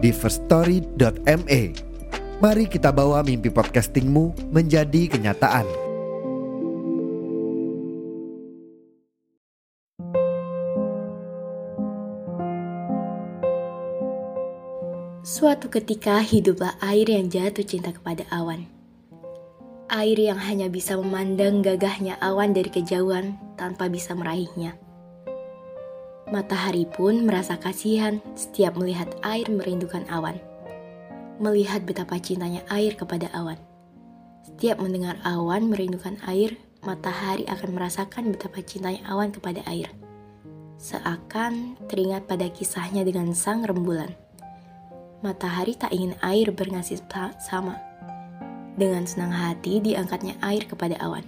di firststory.me. Mari kita bawa mimpi podcastingmu menjadi kenyataan. Suatu ketika hiduplah air yang jatuh cinta kepada awan. Air yang hanya bisa memandang gagahnya awan dari kejauhan tanpa bisa meraihnya. Matahari pun merasa kasihan setiap melihat air merindukan awan. Melihat betapa cintanya air kepada awan. Setiap mendengar awan merindukan air, matahari akan merasakan betapa cintanya awan kepada air. Seakan teringat pada kisahnya dengan sang rembulan. Matahari tak ingin air bernasib sama. Dengan senang hati diangkatnya air kepada awan.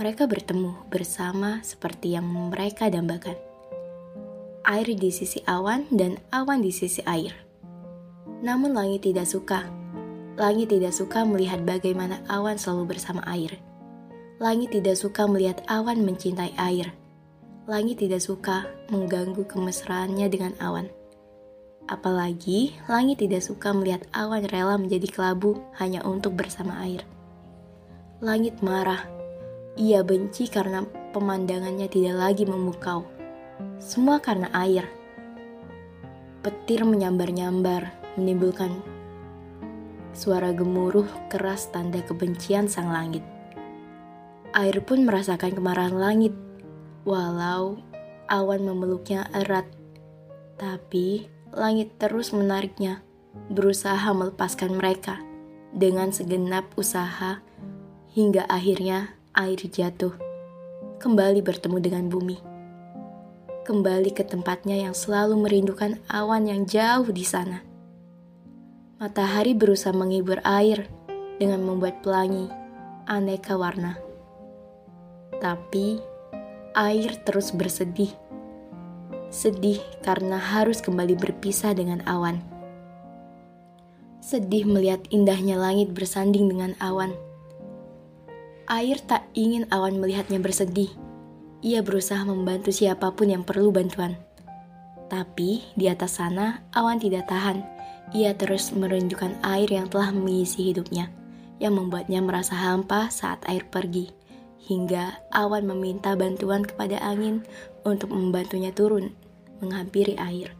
Mereka bertemu bersama seperti yang mereka dambakan air di sisi awan dan awan di sisi air. Namun langit tidak suka. Langit tidak suka melihat bagaimana awan selalu bersama air. Langit tidak suka melihat awan mencintai air. Langit tidak suka mengganggu kemesraannya dengan awan. Apalagi langit tidak suka melihat awan rela menjadi kelabu hanya untuk bersama air. Langit marah. Ia benci karena pemandangannya tidak lagi memukau semua karena air. Petir menyambar-nyambar, menimbulkan suara gemuruh keras tanda kebencian sang langit. Air pun merasakan kemarahan langit, walau awan memeluknya erat. Tapi langit terus menariknya, berusaha melepaskan mereka dengan segenap usaha hingga akhirnya air jatuh, kembali bertemu dengan bumi kembali ke tempatnya yang selalu merindukan awan yang jauh di sana. Matahari berusaha menghibur air dengan membuat pelangi aneka warna. Tapi air terus bersedih. Sedih karena harus kembali berpisah dengan awan. Sedih melihat indahnya langit bersanding dengan awan. Air tak ingin awan melihatnya bersedih ia berusaha membantu siapa pun yang perlu bantuan. Tapi di atas sana, awan tidak tahan. Ia terus merindukan air yang telah mengisi hidupnya, yang membuatnya merasa hampa saat air pergi. Hingga awan meminta bantuan kepada angin untuk membantunya turun, menghampiri air.